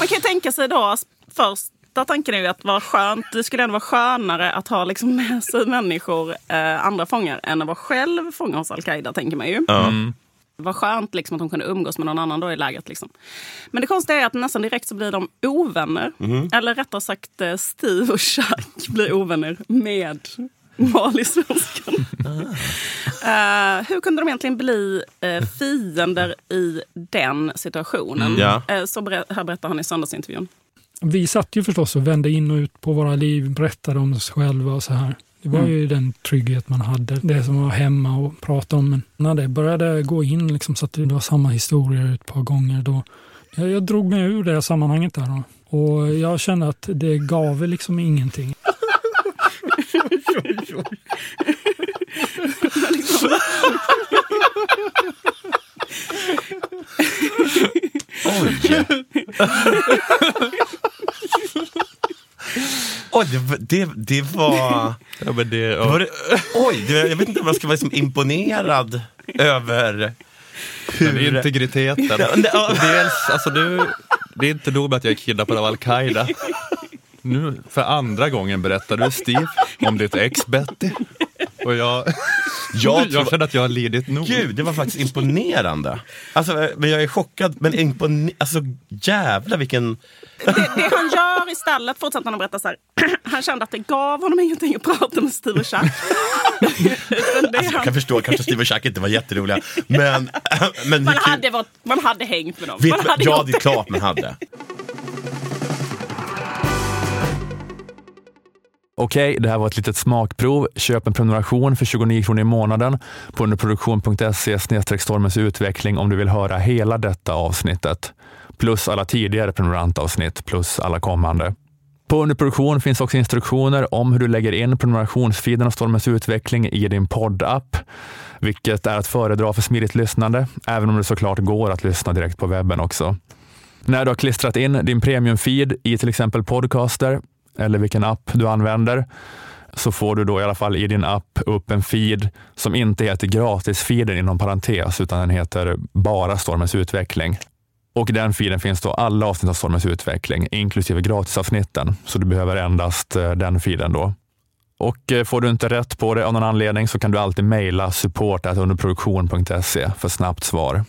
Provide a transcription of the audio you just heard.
Man kan ju tänka sig då första tanken är ju att vara skönt. Det skulle ändå vara skönare att ha liksom med sig människor, eh, andra fångar, än att vara själv fånge hos al-Qaida, tänker man ju. Mm. Vad skönt liksom, att de kunde umgås med någon annan då i lägret. Liksom. Men det konstiga är att nästan direkt så blir de ovänner. Eller rättare sagt, eh, Steve och Chuck blir ovänner med Mali-svensken. Eh, hur kunde de egentligen bli uh, fiender i den situationen? Ja. Eh, så ber- här berättar han i söndagsintervjun. Vi satt ju förstås och vände in och ut på våra liv, berättade om oss själva och så här. Det var ju den trygghet man hade, det som var hemma och prata om. Men när det började gå in, liksom, så att det var samma historier ett par gånger, då jag, jag drog mig ur det sammanhanget där. Då. Och jag kände att det gav liksom ingenting. Oj! Oj, det, var- det, det var... Ja, men det, det var det, oj, det, jag vet inte om jag ska vara liksom imponerad över hur... integriteten. Ja, det- ja. Dels, alltså nu, det är inte nog med att jag är kidnappad av Al-Qaida. Nu för andra gången berättar du Steve om ditt ex Betty. Och jag, Jag jag, känner att jag har lidit nog. Gud, det var faktiskt imponerande. Alltså, men jag är chockad, men impone- alltså jävlar vilken... Det, det han gör istället, fortsätter han att berätta så här. Han kände att det gav honom ingenting att prata med Steve och Chuck. Alltså, jag kan förstå, kanske Steve och Chuck inte var jätteroliga, men... men man, hade varit, man hade hängt med dem. Vet, man hade ja, det är klart man hade. Okej, det här var ett litet smakprov. Köp en prenumeration för 29 kronor i månaden på underproduktion.se stormens utveckling om du vill höra hela detta avsnittet. Plus alla tidigare prenumerantavsnitt, plus alla kommande. På underproduktion finns också instruktioner om hur du lägger in prenumerationsfeeden av Stormens utveckling i din poddapp, vilket är att föredra för smidigt lyssnande, även om det såklart går att lyssna direkt på webben också. När du har klistrat in din premiumfeed i till exempel Podcaster eller vilken app du använder så får du då i alla fall i din app upp en feed som inte heter gratisfeeden inom parentes utan den heter bara Stormens utveckling. Och i den feeden finns då alla avsnitt av Stormens utveckling, inklusive gratisavsnitten. Så du behöver endast eh, den feeden då. Och eh, får du inte rätt på det av någon anledning så kan du alltid mejla support underproduktion.se för snabbt svar.